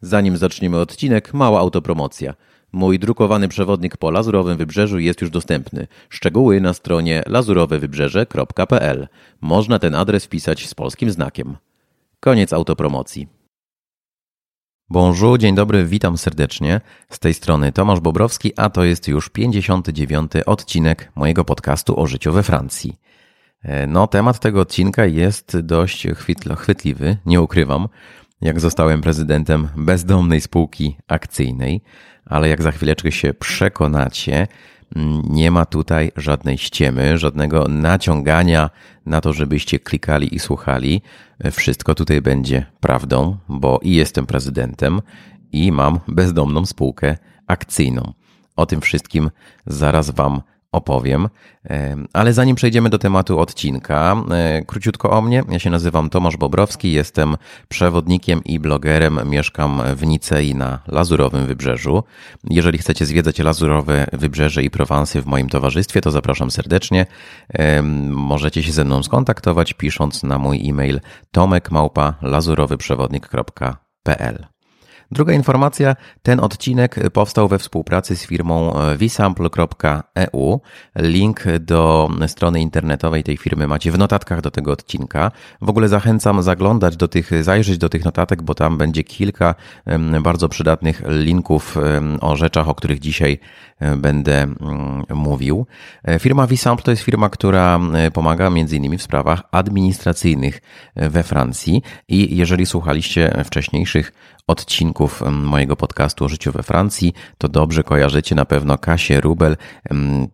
Zanim zaczniemy odcinek, mała autopromocja. Mój drukowany przewodnik po Lazurowym Wybrzeżu jest już dostępny. Szczegóły na stronie lazurowewybrzeże.pl. Można ten adres wpisać z polskim znakiem. Koniec autopromocji. Bonjour, dzień dobry, witam serdecznie. Z tej strony Tomasz Bobrowski, a to jest już 59. odcinek mojego podcastu o życiu we Francji. E, no, temat tego odcinka jest dość chwytliwy, nie ukrywam jak zostałem prezydentem bezdomnej spółki akcyjnej, ale jak za chwileczkę się przekonacie, mm, nie ma tutaj żadnej ściemy, żadnego naciągania na to, żebyście klikali i słuchali. Wszystko tutaj będzie prawdą, bo i jestem prezydentem, i mam bezdomną spółkę akcyjną. O tym wszystkim zaraz Wam opowiem. Ale zanim przejdziemy do tematu odcinka, e, króciutko o mnie. Ja się nazywam Tomasz Bobrowski, jestem przewodnikiem i blogerem. Mieszkam w Nicei na Lazurowym Wybrzeżu. Jeżeli chcecie zwiedzać Lazurowe Wybrzeże i Prowansy w moim towarzystwie, to zapraszam serdecznie. Możecie się ze mną skontaktować pisząc na mój e-mail tomekmałpa.lazurowyprzewodnik.pl Druga informacja, ten odcinek powstał we współpracy z firmą vsample.eu. Link do strony internetowej tej firmy macie w notatkach do tego odcinka. W ogóle zachęcam zaglądać do tych, zajrzeć do tych notatek, bo tam będzie kilka bardzo przydatnych linków o rzeczach, o których dzisiaj będę mm, mówił. E, firma vSample to jest firma, która pomaga między innymi w sprawach administracyjnych we Francji i jeżeli słuchaliście wcześniejszych odcinków mojego podcastu o życiu we Francji, to dobrze kojarzycie na pewno Kasię Rubel.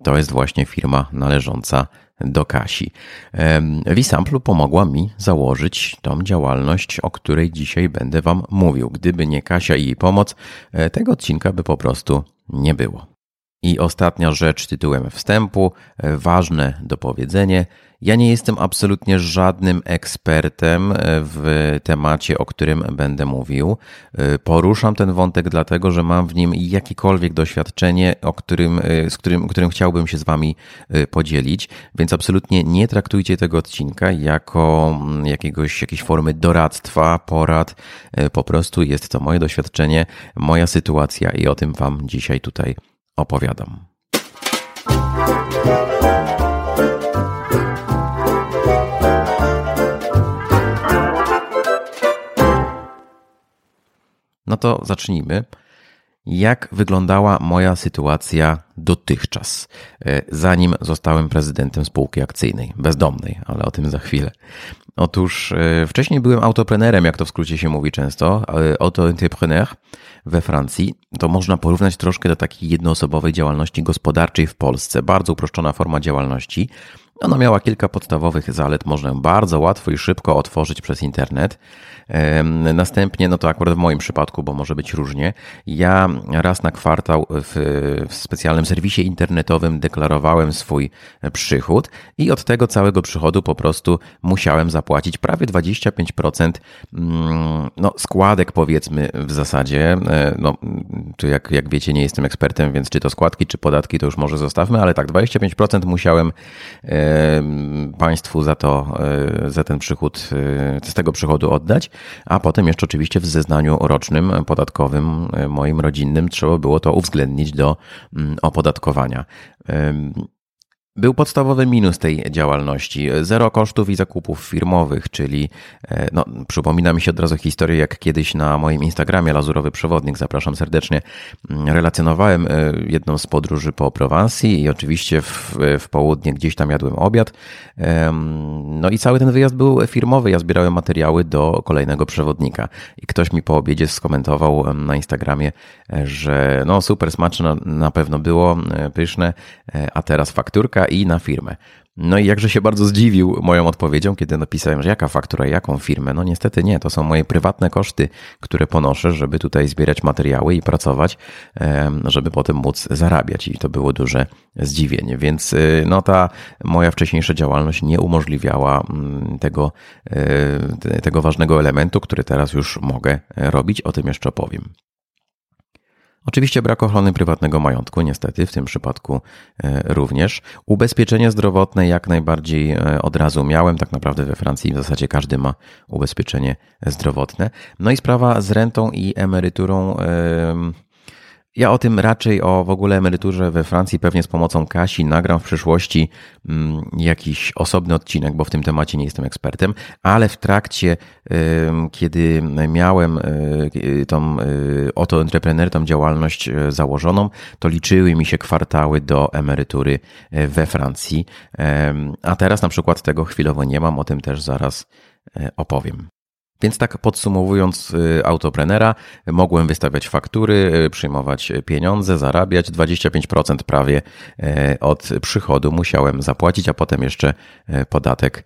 To jest właśnie firma należąca do Kasi. Visamplu pomogła mi założyć tą działalność, o której dzisiaj będę Wam mówił. Gdyby nie Kasia i jej pomoc, e, tego odcinka by po prostu nie było. I ostatnia rzecz tytułem wstępu, e, ważne dopowiedzenie. Ja nie jestem absolutnie żadnym ekspertem e, w temacie, o którym będę mówił. E, poruszam ten wątek dlatego, że mam w nim jakiekolwiek doświadczenie, o którym, z którym, którym chciałbym się z Wami podzielić, więc absolutnie nie traktujcie tego odcinka jako mm, jakiegoś, jakiejś formy doradztwa, porad. Po prostu jest to moje doświadczenie, moja sytuacja i o tym Wam dzisiaj tutaj opowiadam. No to zacznijmy. Jak wyglądała moja sytuacja dotychczas, e, zanim zostałem prezydentem spółki akcyjnej, bezdomnej, ale o tym za chwilę. Otóż e, wcześniej byłem autoprenerem, jak to w skrócie się mówi często, e, auto-entrepreneur we Francji. To można porównać troszkę do takiej jednoosobowej działalności gospodarczej w Polsce. Bardzo uproszczona forma działalności. Ona miała kilka podstawowych zalet. Można bardzo łatwo i szybko otworzyć przez internet. Następnie, no to akurat w moim przypadku, bo może być różnie, ja raz na kwartał w, w specjalnym serwisie internetowym deklarowałem swój przychód i od tego całego przychodu po prostu musiałem zapłacić prawie 25% mm, no, składek, powiedzmy w zasadzie. E, no, tu jak, jak wiecie, nie jestem ekspertem, więc czy to składki, czy podatki, to już może zostawmy, ale tak, 25% musiałem państwu za to, e, za ten przychód, e, z tego przychodu oddać a potem jeszcze oczywiście w zeznaniu rocznym podatkowym e, moim rodzinnym trzeba było to uwzględnić do mm, opodatkowania. Był podstawowy minus tej działalności. Zero kosztów i zakupów firmowych, czyli e, no, przypomina mi się od razu historię, jak kiedyś na moim Instagramie Lazurowy Przewodnik, zapraszam serdecznie, mm, relacjonowałem e, jedną z podróży po Prowansji i oczywiście w, w południe gdzieś tam jadłem obiad. No i cały ten wyjazd był firmowy. Ja zbierałem materiały do kolejnego przewodnika. I ktoś mi po obiedzie skomentował na Instagramie, e, że no super smaczne na pewno było, pyszne, a teraz fakturka i na firmę. No i jakże się bardzo zdziwił moją odpowiedzią, kiedy napisałem, że jaka faktura, jaką firmę. No niestety nie, to są moje prywatne koszty, które ponoszę, żeby tutaj zbierać materiały i pracować, żeby potem móc zarabiać. I to było duże zdziwienie. Więc y, no ta moja wcześniejsza działalność nie umożliwiała mm, tego, y, tego ważnego elementu, który teraz już mogę robić. O tym jeszcze opowiem. Oczywiście brak ochrony prywatnego majątku, niestety, w tym przypadku e, również. Ubezpieczenie zdrowotne jak najbardziej e, od razu miałem. Tak naprawdę we Francji w zasadzie każdy ma ubezpieczenie zdrowotne. No i sprawa z rentą i emeryturą. Ja o tym raczej, o w ogóle emeryturze we Francji, pewnie z pomocą Kasi, nagram w przyszłości mm, jakiś osobny odcinek, bo w tym temacie nie jestem ekspertem, ale w trakcie, kiedy miałem e, tą e, oto entrepreneur, tą działalność założoną, to liczyły mi się kwartały do emerytury we Francji. A teraz na przykład tego chwilowo nie mam, o tym też zaraz opowiem. Więc tak podsumowując y, autoprenera, mogłem wystawiać faktury, y, przyjmować pieniądze, zarabiać 25% prawie y, od przychodu musiałem zapłacić, a potem jeszcze podatek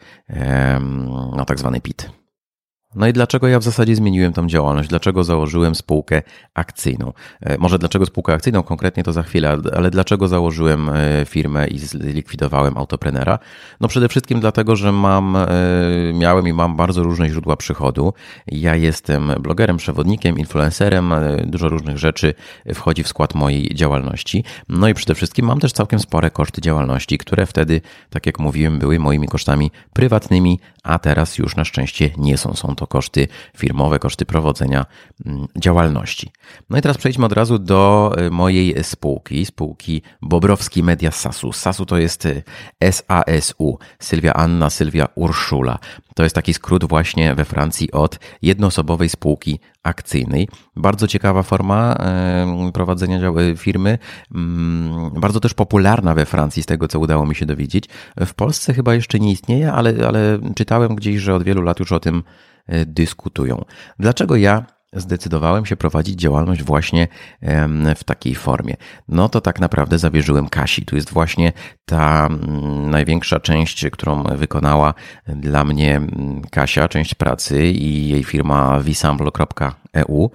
na tak zwany PIT. No i dlaczego ja w zasadzie zmieniłem tą działalność? Dlaczego założyłem spółkę akcyjną? E, może dlaczego spółkę akcyjną konkretnie to za chwilę, ale dlaczego założyłem e, firmę i zlikwidowałem autoprenera? No przede wszystkim dlatego, że mam, e, miałem i mam bardzo różne źródła przychodu. Ja jestem blogerem, przewodnikiem, influencerem, dużo różnych rzeczy wchodzi w skład mojej działalności. No i przede wszystkim mam też całkiem spore koszty działalności, które wtedy, tak jak mówiłem, były moimi kosztami prywatnymi, a teraz już na szczęście nie są. Są to koszty firmowe, koszty prowadzenia mm, działalności. No i teraz przejdźmy od razu do y, mojej spółki, spółki Bobrowski Media Sasu. Sasu to jest y, SASU, Sylwia Anna, Sylwia Urszula. To jest taki skrót właśnie we Francji od jednoosobowej spółki akcyjnej. Bardzo ciekawa forma prowadzenia firmy, mm, bardzo też popularna we Francji, z tego co udało mi się dowiedzieć. W Polsce chyba jeszcze nie istnieje, ale, ale czytałem gdzieś, że od wielu lat już o tym e, dyskutują. Dlaczego ja zdecydowałem się prowadzić działalność właśnie w takiej formie. No to tak naprawdę zawierzyłem Kasi. Tu jest właśnie ta mm, największa część, którą wykonała dla mnie mm, Kasia, część pracy i jej firma visample.eu,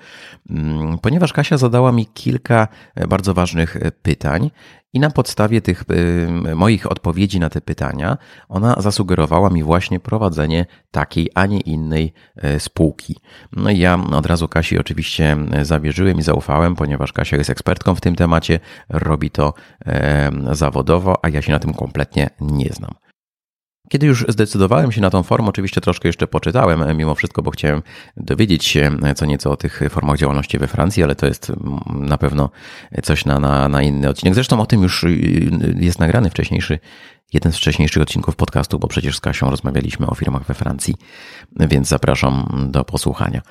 mm, ponieważ Kasia zadała mi kilka bardzo ważnych pytań i na podstawie tych y, moich odpowiedzi na te pytania, ona zasugerowała mi właśnie prowadzenie takiej, a nie innej e, spółki. No i ja od razu Kasi oczywiście zawierzyłem i zaufałem, ponieważ Kasia jest ekspertką w tym temacie, robi to zawodowo, a ja się na tym kompletnie nie znam. Kiedy już zdecydowałem się na tą formę, oczywiście troszkę jeszcze poczytałem e, mimo wszystko, bo chciałem dowiedzieć się e, co nieco o tych formach działalności we Francji, ale to jest mm, na pewno coś na, na, na inny odcinek. Zresztą o tym już y, jest nagrany wcześniejszy, jeden z wcześniejszych odcinków podcastu, bo przecież z Kasią rozmawialiśmy o firmach we Francji, więc zapraszam do posłuchania.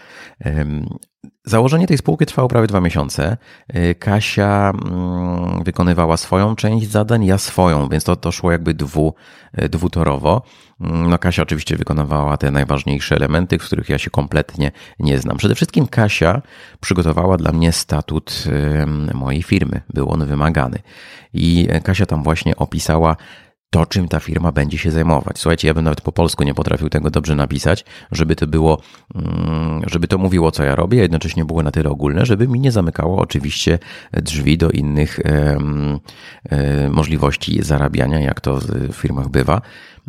Założenie tej spółki trwało prawie dwa miesiące. Y, Kasia mm, wykonywała swoją część zadań, ja swoją, więc to, to szło jakby dwu, y, dwutorowo. Mm, no Kasia oczywiście wykonywała te najważniejsze elementy, w których ja się kompletnie nie znam. Przede wszystkim Kasia przygotowała dla mnie statut mojej firmy. Był on wymagany. I Kasia tam właśnie opisała to, czym ta firma będzie się zajmować. Słuchajcie, ja bym nawet po polsku nie potrafił tego dobrze napisać, żeby to było, mm, żeby to mówiło, co ja robię, a jednocześnie było na tyle ogólne, żeby mi nie zamykało oczywiście drzwi do innych możliwości zarabiania, jak to w firmach bywa.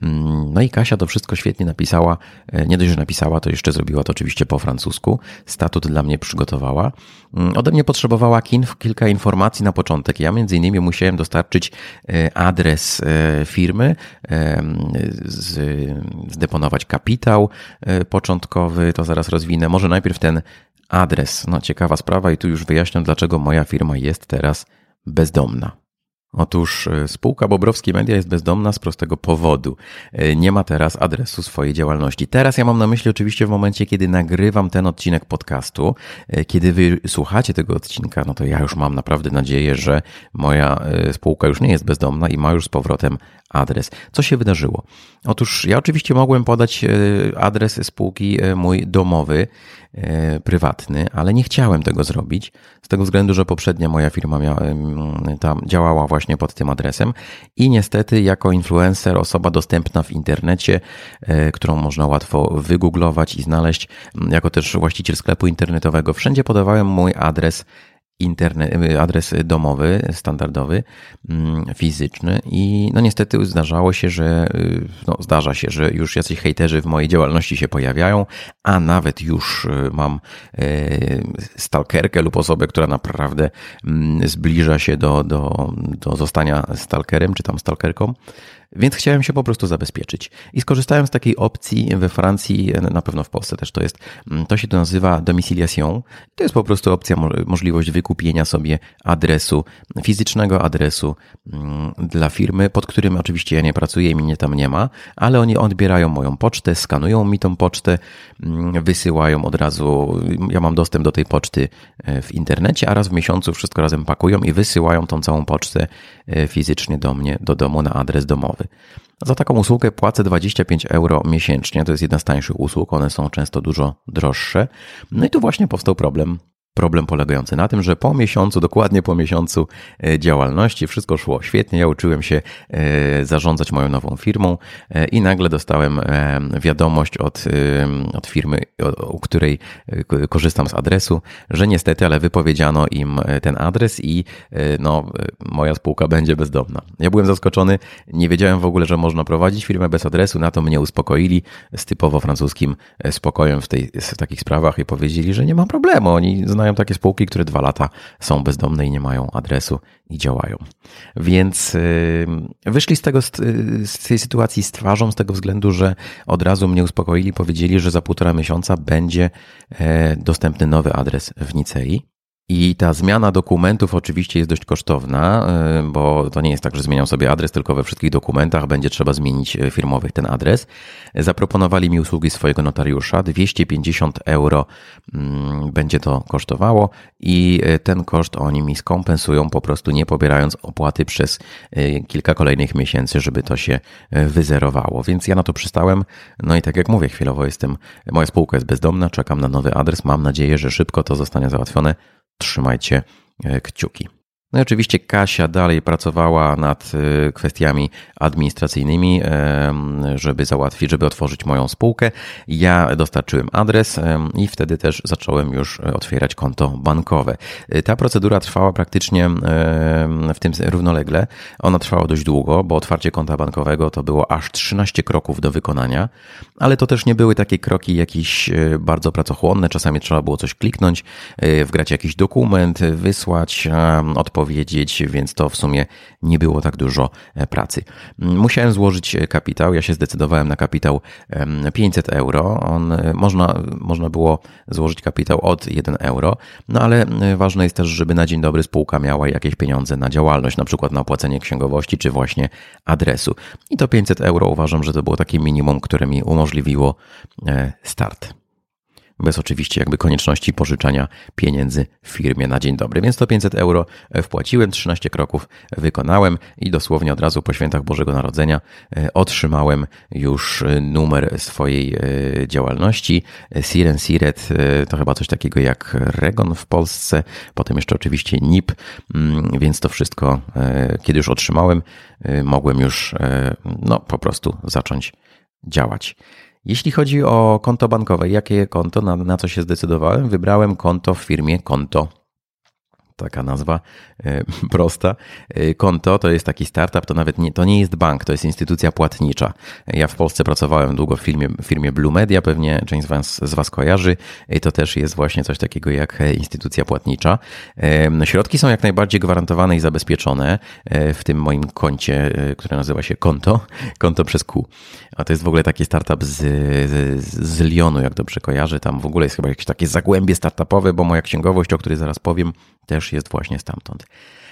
Mm, no i Kasia to wszystko świetnie napisała. E, nie dość, że napisała, to jeszcze zrobiła to oczywiście po francusku. Statut dla mnie przygotowała. Mm, ode mnie potrzebowała kilka informacji na początek. Ja między innymi musiałem dostarczyć e, adres e, firmy, zdeponować kapitał początkowy, to zaraz rozwinę. Może najpierw ten adres. No ciekawa sprawa i tu już wyjaśniam, dlaczego moja firma jest teraz bezdomna. Otóż e, spółka Bobrowski Media jest bezdomna z prostego powodu. E, nie ma teraz adresu swojej działalności. Teraz ja mam na myśli oczywiście w momencie, kiedy nagrywam ten odcinek podcastu. E, kiedy wy słuchacie tego odcinka, no to ja już mam naprawdę nadzieję, że moja spółka już nie jest bezdomna i ma już z powrotem adres. Co się wydarzyło? Otóż ja oczywiście mogłem podać adres spółki mój domowy, prywatny, ale nie chciałem tego zrobić z tego względu, że poprzednia moja firma miała, tam działała właśnie pod tym adresem i niestety jako influencer, osoba dostępna w internecie, e, którą można łatwo wygooglować i znaleźć, jako też właściciel sklepu internetowego, wszędzie podawałem mój adres internet, adres domowy, standardowy, mm, fizyczny i no niestety zdarzało się, że y, no zdarza się, że już jacyś hejterzy w mojej działalności się pojawiają, a nawet już y, mam y, stalkerkę lub osobę, która naprawdę mm, zbliża się do, do, do zostania stalkerem czy tam stalkerką. Więc chciałem się po prostu zabezpieczyć. I skorzystałem z takiej opcji we Francji, na pewno w Polsce też to jest, mm, to się to nazywa domiciliation. To jest po prostu opcja, możliwość wykupienia sobie adresu, fizycznego adresu mm, dla firmy, pod którym oczywiście ja nie pracuję i mnie tam nie ma, ale oni odbierają moją pocztę, skanują mi tą pocztę, mm, wysyłają od razu, ja mam dostęp do tej poczty e, w internecie, a raz w miesiącu wszystko razem pakują i wysyłają tą całą pocztę e, fizycznie do mnie, do domu na adres domowy. Za taką usługę płacę 25 euro miesięcznie. To jest jedna z tańszych usług, one są często dużo droższe. No i tu właśnie powstał problem Problem polegający na tym, że po miesiącu, dokładnie po miesiącu e, działalności, wszystko szło świetnie. Ja uczyłem się e, zarządzać moją nową firmą e, i nagle dostałem wiadomość od, od firmy, u której korzystam z adresu, że niestety, ale wypowiedziano im ten adres i no, moja spółka będzie bezdomna. Ja byłem zaskoczony, nie wiedziałem w ogóle, że można prowadzić firmę bez adresu. Na to mnie uspokoili z typowo francuskim spokojem w, tej, w takich sprawach i powiedzieli, że nie ma problemu. Oni znają mają takie spółki, które dwa lata są bezdomne i nie mają adresu i działają. Więc y, wyszli z, tego, z tej sytuacji z twarzą, z tego względu, że od razu mnie uspokoili, powiedzieli, że za półtora miesiąca będzie e, dostępny nowy adres w Nicei. I ta zmiana dokumentów oczywiście jest dość kosztowna, y, bo to nie jest tak, że zmieniam sobie adres, tylko we wszystkich dokumentach będzie trzeba zmienić y, firmowych ten adres. Zaproponowali mi usługi swojego notariusza, 250 euro mm, będzie to kosztowało i y, ten koszt oni mi skompensują po prostu nie pobierając opłaty przez kilka kolejnych miesięcy, żeby to się wyzerowało. Więc ja na to przystałem. No i tak jak mówię, chwilowo jestem, moja spółka jest bezdomna, czekam na nowy adres. Mam nadzieję, że szybko to zostanie załatwione trzymajcie e, kciuki. No i oczywiście Kasia dalej pracowała nad y, kwestiami administracyjnymi, żeby załatwić, żeby otworzyć moją spółkę. Ja dostarczyłem adres i wtedy też zacząłem już otwierać konto bankowe. Y, ta procedura trwała praktycznie w tym równolegle. Ona trwała dość długo, bo otwarcie konta bankowego to było aż 13 kroków do wykonania, ale to też nie były takie kroki jakieś y, bardzo pracochłonne. Czasami trzeba było coś kliknąć, wgrać jakiś dokument, wysłać odpowiedź powiedzieć, więc to w sumie nie było tak dużo e, pracy. Musiałem złożyć e, kapitał. Ja się zdecydowałem na kapitał 500 euro. On, e, można, można było złożyć kapitał od 1 euro, no ale ważne jest też, żeby na dzień dobry spółka miała jakieś pieniądze na działalność, na przykład na opłacenie księgowości czy właśnie adresu. I to 500 euro uważam, że to było takie minimum, które mi umożliwiło start bez oczywiście jakby konieczności pożyczania pieniędzy firmie na dzień dobry. Więc to 500 euro wpłaciłem, 13 kroków wykonałem i dosłownie od razu po świętach Bożego Narodzenia e, otrzymałem już numer swojej e, działalności. Siren Siret e, to chyba coś takiego jak Regon w Polsce, potem jeszcze oczywiście NIP, mm, więc to wszystko, kiedy już otrzymałem, mogłem już no, po prostu zacząć działać. Jeśli chodzi o konto bankowe, jakie konto, na, na co się zdecydowałem? Wybrałem konto w firmie Konto taka nazwa e, prosta. E, konto to jest taki startup, to nawet nie, to nie jest bank, to jest instytucja płatnicza. Ja w Polsce pracowałem długo w firmie, firmie Blue Media, pewnie część z was, z was kojarzy. E, to też jest właśnie coś takiego jak instytucja płatnicza. No, środki są jak najbardziej gwarantowane i zabezpieczone w tym moim koncie, które nazywa się Konto, Konto przez Q. A to jest w ogóle taki startup z, z, z Lyonu, jak dobrze kojarzę. Tam w ogóle jest chyba jakieś takie zagłębie startupowe, bo moja księgowość, o której zaraz powiem, też jest właśnie stamtąd.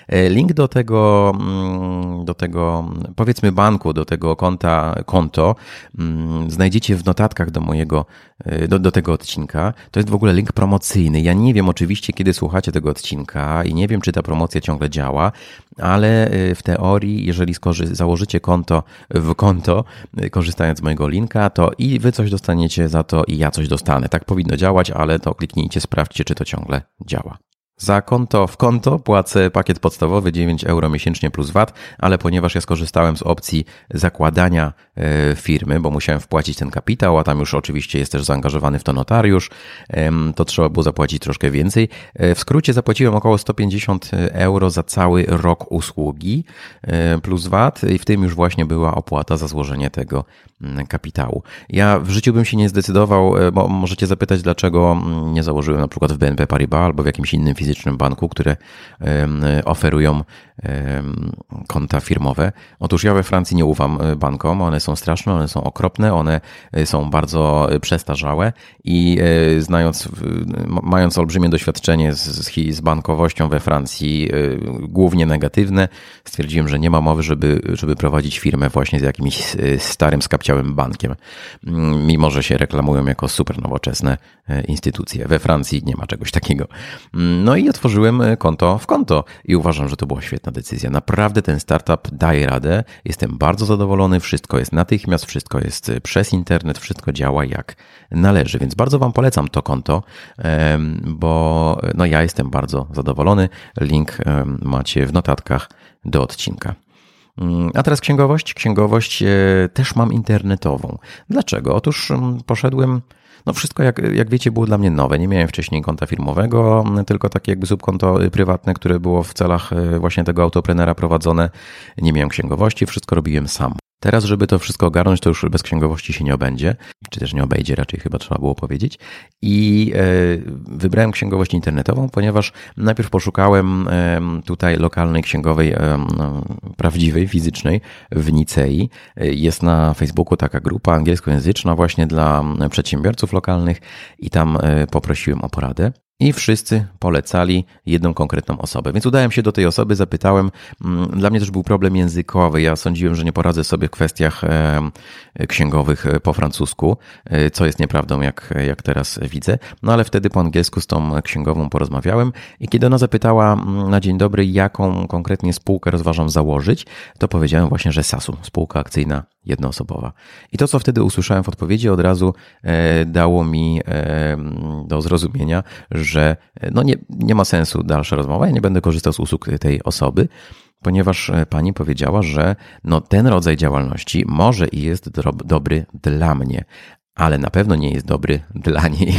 E, link do tego, mm, do tego, powiedzmy banku, do tego konta, konto mm, znajdziecie w notatkach do mojego, e, do, do tego odcinka. To jest w ogóle link promocyjny. Ja nie wiem oczywiście, kiedy słuchacie tego odcinka i nie wiem, czy ta promocja ciągle działa, ale e, w teorii, jeżeli założycie konto w konto, korzystając z mojego linka, to i wy coś dostaniecie za to i ja coś dostanę. Tak powinno działać, ale to kliknijcie, sprawdźcie, czy to ciągle działa. Za konto w konto płacę pakiet podstawowy 9 euro miesięcznie plus VAT, ale ponieważ ja skorzystałem z opcji zakładania e, firmy, bo musiałem wpłacić ten kapitał, a tam już oczywiście jest też zaangażowany w to notariusz, to trzeba było zapłacić troszkę więcej. E, w skrócie zapłaciłem około 150 euro za cały rok usługi e, plus VAT i w tym już właśnie była opłata za złożenie tego mm, kapitału. Ja w życiu bym się nie zdecydował, bo możecie zapytać, dlaczego mm, nie założyłem na przykład w BNP Paribas albo w jakimś innym fizycznym fizycznym banku, które oferują konta firmowe. Otóż ja we Francji nie ufam e, bankom, one są straszne, one są okropne, one e, są bardzo e, przestarzałe i znając, mając olbrzymie doświadczenie z, z bankowością we Francji, głównie negatywne, stwierdziłem, że nie ma mowy, żeby, żeby prowadzić firmę właśnie z jakimś starym, skapciałym bankiem, mimo że się reklamują jako super nowoczesne instytucje. We Francji nie ma czegoś takiego. No i otworzyłem konto w konto i uważam, że to była świetna decyzja. Naprawdę ten startup daje radę. Jestem bardzo zadowolony. Wszystko jest natychmiast, wszystko jest y, przez internet, wszystko działa jak należy. Więc bardzo Wam polecam to konto, bo no ja jestem bardzo zadowolony. Link macie w notatkach do odcinka. Mm, a teraz księgowość. Księgowość e, też mam internetową. Dlaczego? Otóż mm, poszedłem no wszystko, jak, jak wiecie, było dla mnie nowe. Nie miałem wcześniej konta firmowego, tylko takie jakby subkonto prywatne, które było w celach e, właśnie tego autoprenera prowadzone. Nie miałem księgowości, wszystko robiłem sam. Teraz, żeby to wszystko ogarnąć, to już bez księgowości się nie obędzie, czy też nie obejdzie, raczej chyba trzeba było powiedzieć. I e, wybrałem księgowość internetową, ponieważ najpierw poszukałem tutaj lokalnej księgowej, prawdziwej, fizycznej w Nicei. Jest na Facebooku taka grupa angielskojęzyczna właśnie dla przedsiębiorców lokalnych i tam e, poprosiłem o poradę i wszyscy polecali jedną konkretną osobę. Więc udałem się do tej osoby, zapytałem. Mm, dla mnie też był problem językowy. Ja sądziłem, że nie poradzę sobie w kwestiach księgowych e, po francusku, e, co jest nieprawdą, jak, jak teraz widzę. No ale wtedy po angielsku z tą księgową porozmawiałem i kiedy ona zapytała mm, na dzień dobry, jaką konkretnie spółkę rozważam założyć, to powiedziałem właśnie, że SASU, spółka akcyjna jednoosobowa. I to, co wtedy usłyszałem w odpowiedzi, od razu e, dało mi do zrozumienia, że e, no nie, nie ma sensu dalsza rozmowa, ja nie będę korzystał z usług tej osoby, ponieważ e, pani powiedziała, że no ten rodzaj działalności może i jest dobry dla mnie, ale na pewno nie jest dobry dla niej.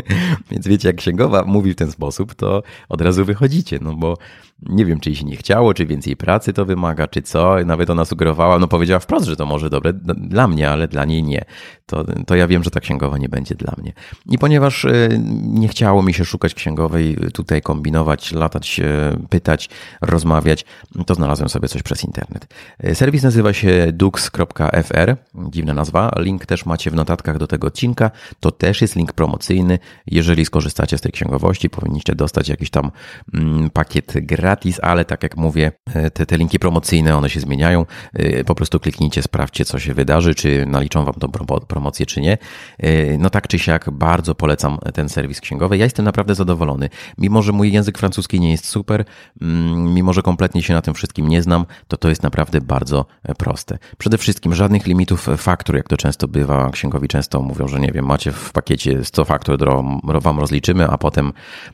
Więc wiecie, jak księgowa mówi w ten sposób, to od razu wychodzicie, no bo nie wiem, czy jej się nie chciało, czy więcej pracy to wymaga, czy co. Nawet ona sugerowała, no powiedziała wprost, że to może dobre dla mnie, ale dla niej nie. To, to ja wiem, że ta księgowa nie będzie dla mnie. I ponieważ e, nie chciało mi się szukać księgowej, tutaj kombinować, latać, pytać, rozmawiać, to znalazłem sobie coś przez internet. E, serwis nazywa się dux.fr, dziwna nazwa. Link też macie w notatkach do tego odcinka. To też jest link promocyjny. Jeżeli skorzystacie z tej księgowości, powinniście dostać jakiś tam mm, pakiet gra gratis, ale tak jak mówię, e, te, te linki promocyjne, one się zmieniają. E, po prostu kliknijcie, sprawdźcie, co się wydarzy, czy naliczą Wam tą promocję, czy nie. E, no tak czy siak, bardzo polecam ten serwis księgowy. Ja jestem naprawdę zadowolony. Mimo, że mój język francuski nie jest super, mm, mimo, że kompletnie się na tym wszystkim nie znam, to to jest naprawdę bardzo proste. Przede wszystkim żadnych limitów faktur, jak to często bywa. Księgowi często mówią, że nie wiem, macie w pakiecie 100 faktur, Wam rozliczymy, a potem,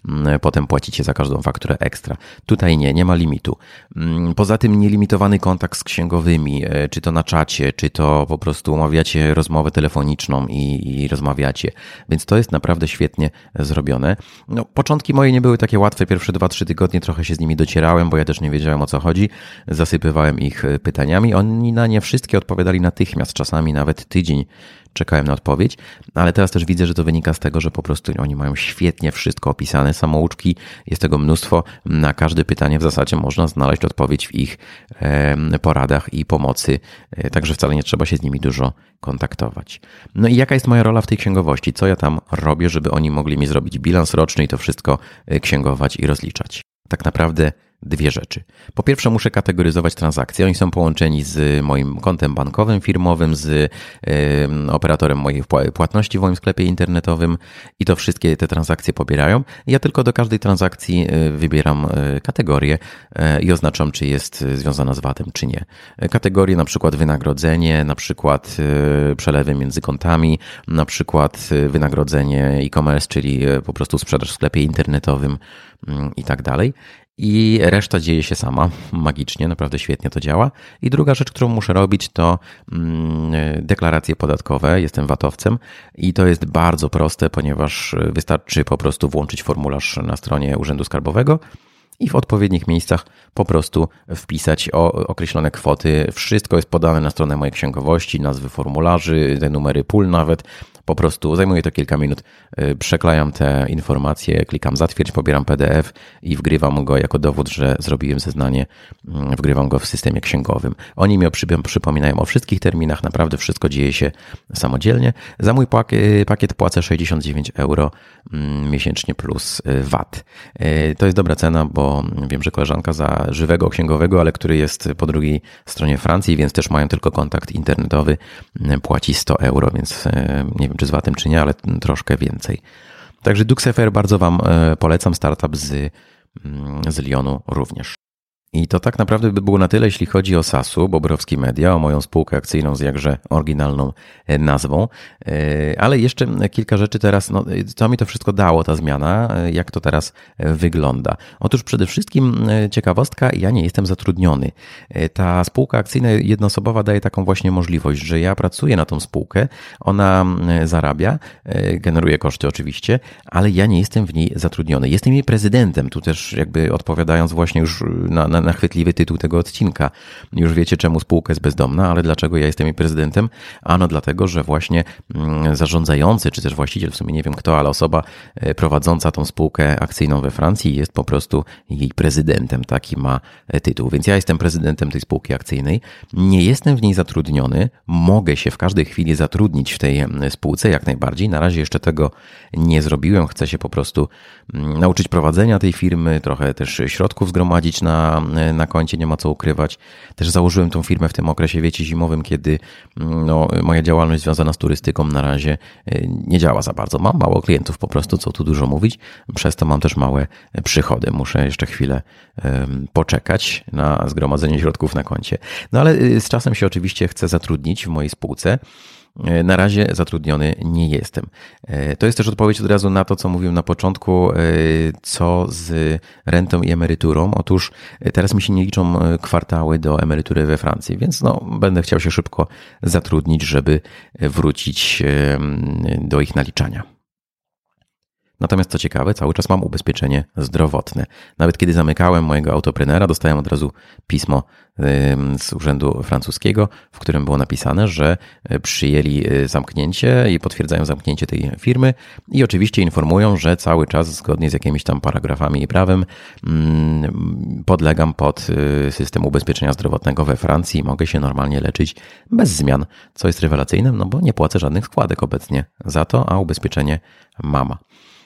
mm, potem płacicie za każdą fakturę ekstra. Tutaj nie, nie ma limitu. Mm, poza tym nielimitowany kontakt z księgowymi, e, czy to na czacie, czy to po prostu umawiacie rozmowę telefoniczną i, i rozmawiacie. Więc to jest naprawdę świetnie zrobione. No, początki moje nie były takie łatwe. Pierwsze 2-3 tygodnie trochę się z nimi docierałem, bo ja też nie wiedziałem o co chodzi. Zasypywałem ich e, pytaniami. Oni na nie wszystkie odpowiadali natychmiast, czasami nawet tydzień czekałem na odpowiedź, ale teraz też widzę, że to wynika z tego, że po prostu oni mają świetnie wszystko opisane, samouczki, jest tego mnóstwo. Na każde pytanie w zasadzie można znaleźć odpowiedź w ich poradach i pomocy, e, także wcale nie trzeba się z nimi dużo kontaktować. No i jaka jest moja rola w tej księgowości? Co ja tam robię, żeby oni mogli mi zrobić bilans roczny i to wszystko e, księgować i rozliczać? Tak naprawdę dwie rzeczy. Po pierwsze, muszę kategoryzować transakcje. Oni są połączeni z moim kontem bankowym, firmowym, z operatorem moich płatności w moim sklepie internetowym i to wszystkie te transakcje pobierają. Ja tylko do każdej transakcji wybieram kategorię i oznaczam, czy jest związana z VAT-em, czy nie. Kategorie na przykład wynagrodzenie, na przykład przelewy między kontami, na przykład wynagrodzenie e-commerce, czyli po prostu sprzedaż w sklepie internetowym mm, i tak dalej. I reszta dzieje się sama, magicznie, naprawdę świetnie to działa. I druga rzecz, którą muszę robić, to mm, deklaracje podatkowe. Jestem VAT-owcem i to jest bardzo proste, ponieważ wystarczy po prostu włączyć formularz na stronie Urzędu Skarbowego i w odpowiednich miejscach po prostu wpisać o określone kwoty. Wszystko jest podane na stronę mojej księgowości, nazwy formularzy, te numery pól nawet. Po prostu zajmuje to kilka minut, y, przeklejam te informacje, klikam zatwierdź, pobieram PDF i wgrywam go jako dowód, że zrobiłem zeznanie, mm, wgrywam go w systemie księgowym. Oni mi przypominają o wszystkich terminach, naprawdę wszystko dzieje się samodzielnie. Za mój pakiet płacę 69 euro mm, miesięcznie plus y, VAT. Y, to jest dobra cena, bo wiem, że koleżanka za żywego księgowego, ale który jest po drugiej stronie Francji, więc też mają tylko kontakt internetowy, płaci 100 euro, więc nie wiem, czy z VAT-em, czy nie, ale troszkę więcej. Także Duxefer bardzo Wam e, polecam, startup z, mm, z Lyonu również. I to tak naprawdę by było na tyle, jeśli chodzi o Sasu, Bobrowski Media, o moją spółkę akcyjną z jakże oryginalną e, nazwą. E, ale jeszcze kilka rzeczy teraz, no, co mi to wszystko dało, ta zmiana, e, jak to teraz wygląda. Otóż przede wszystkim ciekawostka, ja nie jestem zatrudniony. Ta spółka akcyjna jednoosobowa daje taką właśnie możliwość, że ja pracuję na tą spółkę, ona zarabia, generuje koszty oczywiście, ale ja nie jestem w niej zatrudniony. Jestem jej prezydentem, tu też jakby odpowiadając właśnie już na, na na chwytliwy tytuł tego odcinka. Już wiecie, czemu spółka jest bezdomna, ale dlaczego ja jestem jej prezydentem? Ano dlatego, że właśnie mm, zarządzający, czy też właściciel, w sumie nie wiem kto, ale osoba e, prowadząca tą spółkę akcyjną we Francji jest po prostu jej prezydentem. Taki ma e, tytuł. Więc ja jestem prezydentem tej spółki akcyjnej. Nie jestem w niej zatrudniony. Mogę się w każdej chwili zatrudnić w tej spółce, jak najbardziej. Na razie jeszcze tego nie zrobiłem. Chcę się po prostu mm, nauczyć prowadzenia tej firmy, trochę też środków zgromadzić na na koncie, nie ma co ukrywać. Też założyłem tą firmę w tym okresie, wiecie, zimowym, kiedy mm, no, moja działalność związana z turystyką na razie e, nie działa za bardzo. Mam mało klientów po prostu, co tu dużo mówić, przez to mam też małe przychody. Muszę jeszcze chwilę poczekać na zgromadzenie środków na koncie. No ale y, z czasem się oczywiście chcę zatrudnić w mojej spółce. E, na razie zatrudniony nie jestem. E, to jest też odpowiedź od razu na to, co mówiłem na początku, e, co z rentą i emeryturą. Otóż teraz mi się nie liczą kwartały do emerytury we Francji, więc no, będę chciał się szybko zatrudnić, żeby wrócić do ich naliczania. Natomiast co ciekawe, cały czas mam ubezpieczenie zdrowotne. Nawet kiedy zamykałem mojego autoprenera, dostałem od razu pismo z urzędu francuskiego, w którym było napisane, że e, przyjęli e, zamknięcie i potwierdzają zamknięcie tej firmy i oczywiście informują, że cały czas zgodnie z jakimiś tam paragrafami i prawem podlegam pod e, system ubezpieczenia zdrowotnego we Francji i mogę się normalnie leczyć bez zmian, co jest rewelacyjne, no bo nie płacę żadnych składek obecnie za to, a ubezpieczenie mama.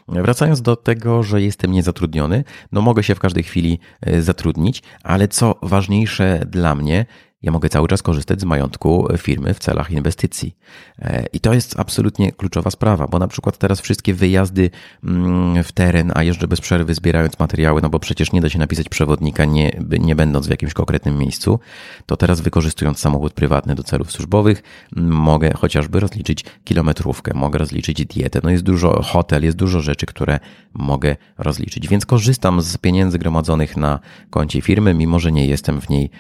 Wracając do tego, że jestem niezatrudniony, no mogę się w każdej chwili e, zatrudnić, ale co ważniejsze dla mnie, ja mogę cały czas korzystać z majątku firmy w celach inwestycji. E, I to jest absolutnie kluczowa sprawa, bo na przykład teraz wszystkie wyjazdy mm, w teren, a jeżdżę bez przerwy zbierając materiały, no bo przecież nie da się napisać przewodnika nie, nie będąc w jakimś konkretnym miejscu, to teraz wykorzystując samochód prywatny do celów służbowych, mogę chociażby rozliczyć kilometrówkę, mogę rozliczyć dietę, no jest dużo hotel, jest dużo rzeczy, które mogę rozliczyć, więc korzystam z pieniędzy gromadzonych na koncie firmy, mimo że nie jestem w niej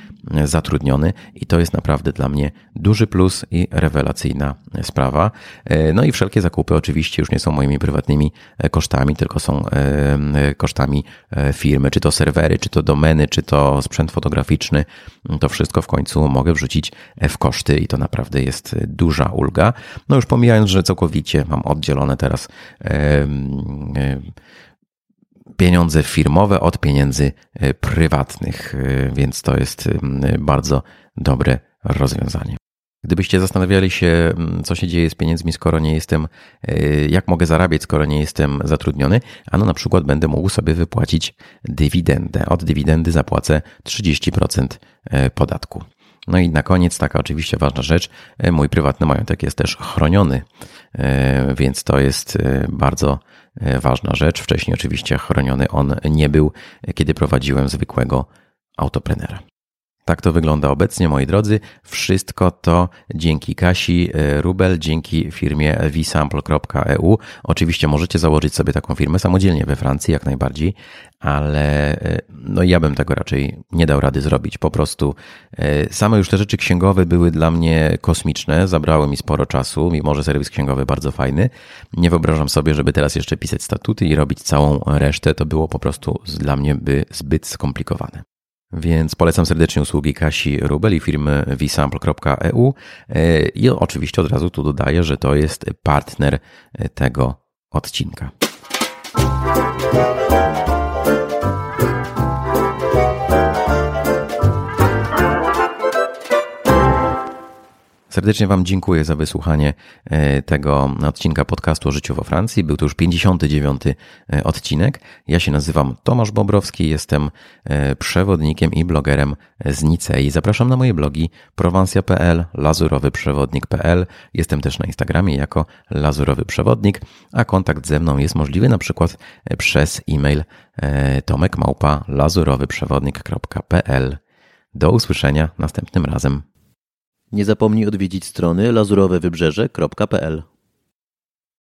zatrudniony i to jest naprawdę dla mnie duży plus i rewelacyjna sprawa. E, no i wszelkie zakupy oczywiście już nie są moimi prywatnymi e, kosztami, tylko są e, kosztami firmy, czy to serwery, czy to domeny, czy to sprzęt fotograficzny. To wszystko w końcu mogę wrzucić w koszty i to naprawdę jest duża ulga. No już pomijając, że całkowicie mam oddzielone teraz pieniądze firmowe od pieniędzy e, prywatnych, e, więc to jest bardzo dobre rozwiązanie. Gdybyście zastanawiali się, co się dzieje z pieniędzmi, skoro nie jestem, jak mogę zarabiać, skoro nie jestem zatrudniony, ano na przykład będę mógł sobie wypłacić dywidendę. Od dywidendy zapłacę 30% podatku. No i na koniec taka oczywiście ważna rzecz, e, mój prywatny majątek jest też chroniony, e, więc to jest e, bardzo ważna rzecz. Wcześniej oczywiście chroniony on nie był, kiedy prowadziłem zwykłego autoprenera. Tak to wygląda obecnie, moi drodzy. Wszystko to dzięki Kasi e, Rubel, dzięki firmie vsample.eu. Oczywiście możecie założyć sobie taką firmę samodzielnie we Francji, jak najbardziej, ale e, no ja bym tego raczej nie dał rady zrobić. Po prostu e, same już te rzeczy księgowe były dla mnie kosmiczne, zabrały mi sporo czasu, mimo że serwis księgowy bardzo fajny. Nie wyobrażam sobie, żeby teraz jeszcze pisać statuty i robić całą resztę. To było po prostu dla mnie by zbyt skomplikowane. Więc polecam serdecznie usługi Kasi Rubel i firmy vsample.eu i oczywiście od razu tu dodaję, że to jest partner tego odcinka. Serdecznie Wam dziękuję za wysłuchanie e, tego odcinka podcastu o życiu we Francji. Był to już 59 e, odcinek. Ja się nazywam Tomasz Bobrowski, jestem e, przewodnikiem i blogerem z Nicei. Zapraszam na moje blogi prowansja.pl, lazurowyprzewodnik.pl. Jestem też na Instagramie jako Lazurowy Przewodnik, a kontakt ze mną jest możliwy na przykład przez e-mail tomekmałpa lazurowyprzewodnik.pl. Do usłyszenia następnym razem. Nie zapomnij odwiedzić strony lazurowewybrzeże.pl